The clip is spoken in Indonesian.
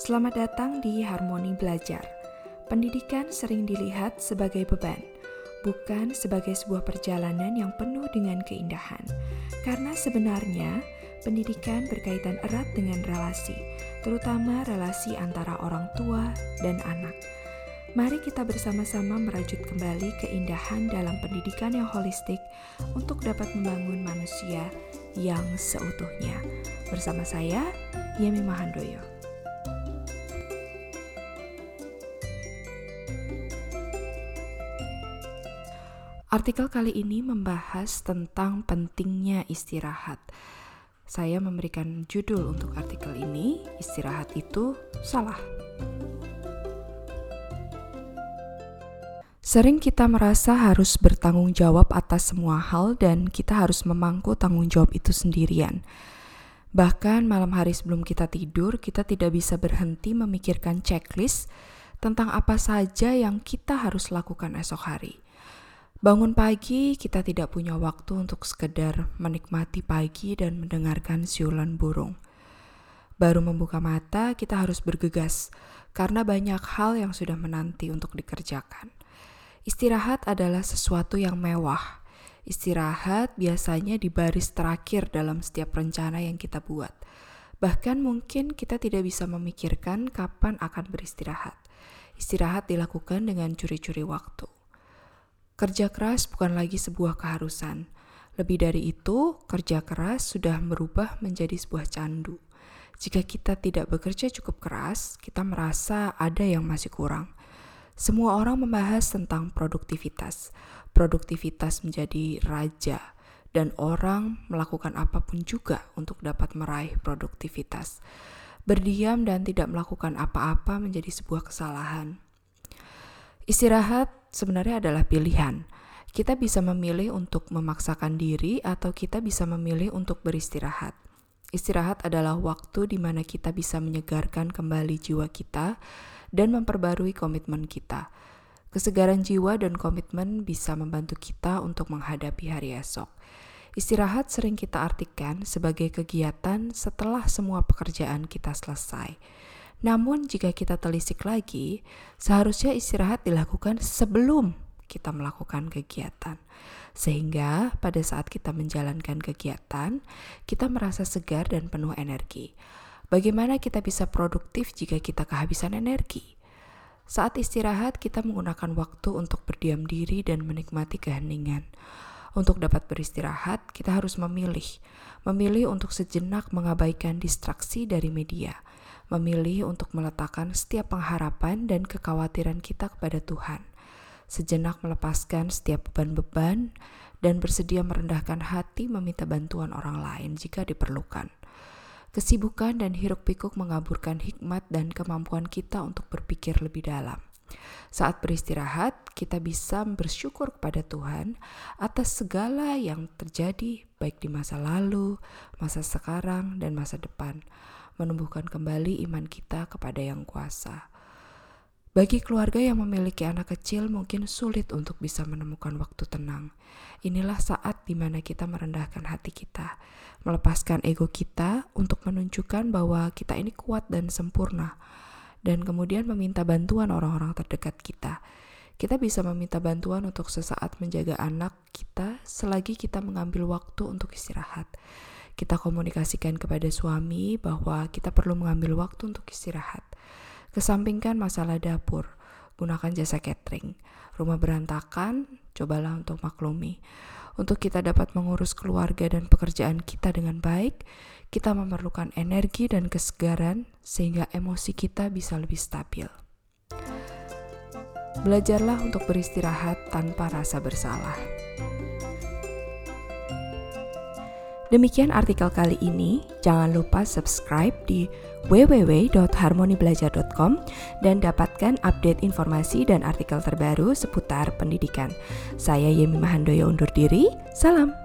Selamat datang di Harmoni Belajar. Pendidikan sering dilihat sebagai beban, bukan sebagai sebuah perjalanan yang penuh dengan keindahan. Karena sebenarnya pendidikan berkaitan erat dengan relasi, terutama relasi antara orang tua dan anak. Mari kita bersama-sama merajut kembali keindahan dalam pendidikan yang holistik untuk dapat membangun manusia yang seutuhnya. Bersama saya, Yemi Mahandoyo. Artikel kali ini membahas tentang pentingnya istirahat. Saya memberikan judul untuk artikel ini, "Istirahat itu Salah". Sering kita merasa harus bertanggung jawab atas semua hal, dan kita harus memangku tanggung jawab itu sendirian. Bahkan malam hari sebelum kita tidur, kita tidak bisa berhenti memikirkan checklist tentang apa saja yang kita harus lakukan esok hari. Bangun pagi, kita tidak punya waktu untuk sekedar menikmati pagi dan mendengarkan siulan burung. Baru membuka mata, kita harus bergegas karena banyak hal yang sudah menanti untuk dikerjakan. Istirahat adalah sesuatu yang mewah. Istirahat biasanya di baris terakhir dalam setiap rencana yang kita buat. Bahkan mungkin kita tidak bisa memikirkan kapan akan beristirahat. Istirahat dilakukan dengan curi-curi waktu. Kerja keras bukan lagi sebuah keharusan. Lebih dari itu, kerja keras sudah berubah menjadi sebuah candu. Jika kita tidak bekerja cukup keras, kita merasa ada yang masih kurang. Semua orang membahas tentang produktivitas. Produktivitas menjadi raja, dan orang melakukan apa pun juga untuk dapat meraih produktivitas. Berdiam dan tidak melakukan apa-apa menjadi sebuah kesalahan. Istirahat sebenarnya adalah pilihan. Kita bisa memilih untuk memaksakan diri atau kita bisa memilih untuk beristirahat. Istirahat adalah waktu di mana kita bisa menyegarkan kembali jiwa kita dan memperbarui komitmen kita. Kesegaran jiwa dan komitmen bisa membantu kita untuk menghadapi hari esok. Istirahat sering kita artikan sebagai kegiatan setelah semua pekerjaan kita selesai. Namun, jika kita telisik lagi, seharusnya istirahat dilakukan sebelum kita melakukan kegiatan, sehingga pada saat kita menjalankan kegiatan, kita merasa segar dan penuh energi. Bagaimana kita bisa produktif jika kita kehabisan energi? Saat istirahat, kita menggunakan waktu untuk berdiam diri dan menikmati keheningan. Untuk dapat beristirahat, kita harus memilih, memilih untuk sejenak mengabaikan distraksi dari media memilih untuk meletakkan setiap pengharapan dan kekhawatiran kita kepada Tuhan, sejenak melepaskan setiap beban-beban, dan bersedia merendahkan hati meminta bantuan orang lain jika diperlukan. Kesibukan dan hiruk-pikuk mengaburkan hikmat dan kemampuan kita untuk berpikir lebih dalam. Saat beristirahat, kita bisa bersyukur kepada Tuhan atas segala yang terjadi, baik di masa lalu, masa sekarang, dan masa depan menumbuhkan kembali iman kita kepada Yang Kuasa. Bagi keluarga yang memiliki anak kecil, mungkin sulit untuk bisa menemukan waktu tenang. Inilah saat di mana kita merendahkan hati kita, melepaskan ego kita untuk menunjukkan bahwa kita ini kuat dan sempurna, dan kemudian meminta bantuan orang-orang terdekat kita. Kita bisa meminta bantuan untuk sesaat menjaga anak kita selagi kita mengambil waktu untuk istirahat kita komunikasikan kepada suami bahwa kita perlu mengambil waktu untuk istirahat. Kesampingkan masalah dapur, gunakan jasa catering. Rumah berantakan, cobalah untuk maklumi. Untuk kita dapat mengurus keluarga dan pekerjaan kita dengan baik, kita memerlukan energi dan kesegaran sehingga emosi kita bisa lebih stabil. Belajarlah untuk beristirahat tanpa rasa bersalah. Demikian artikel kali ini. Jangan lupa subscribe di www.harmonibelajar.com dan dapatkan update informasi dan artikel terbaru seputar pendidikan. Saya Yemi Mahandoyo undur diri. Salam.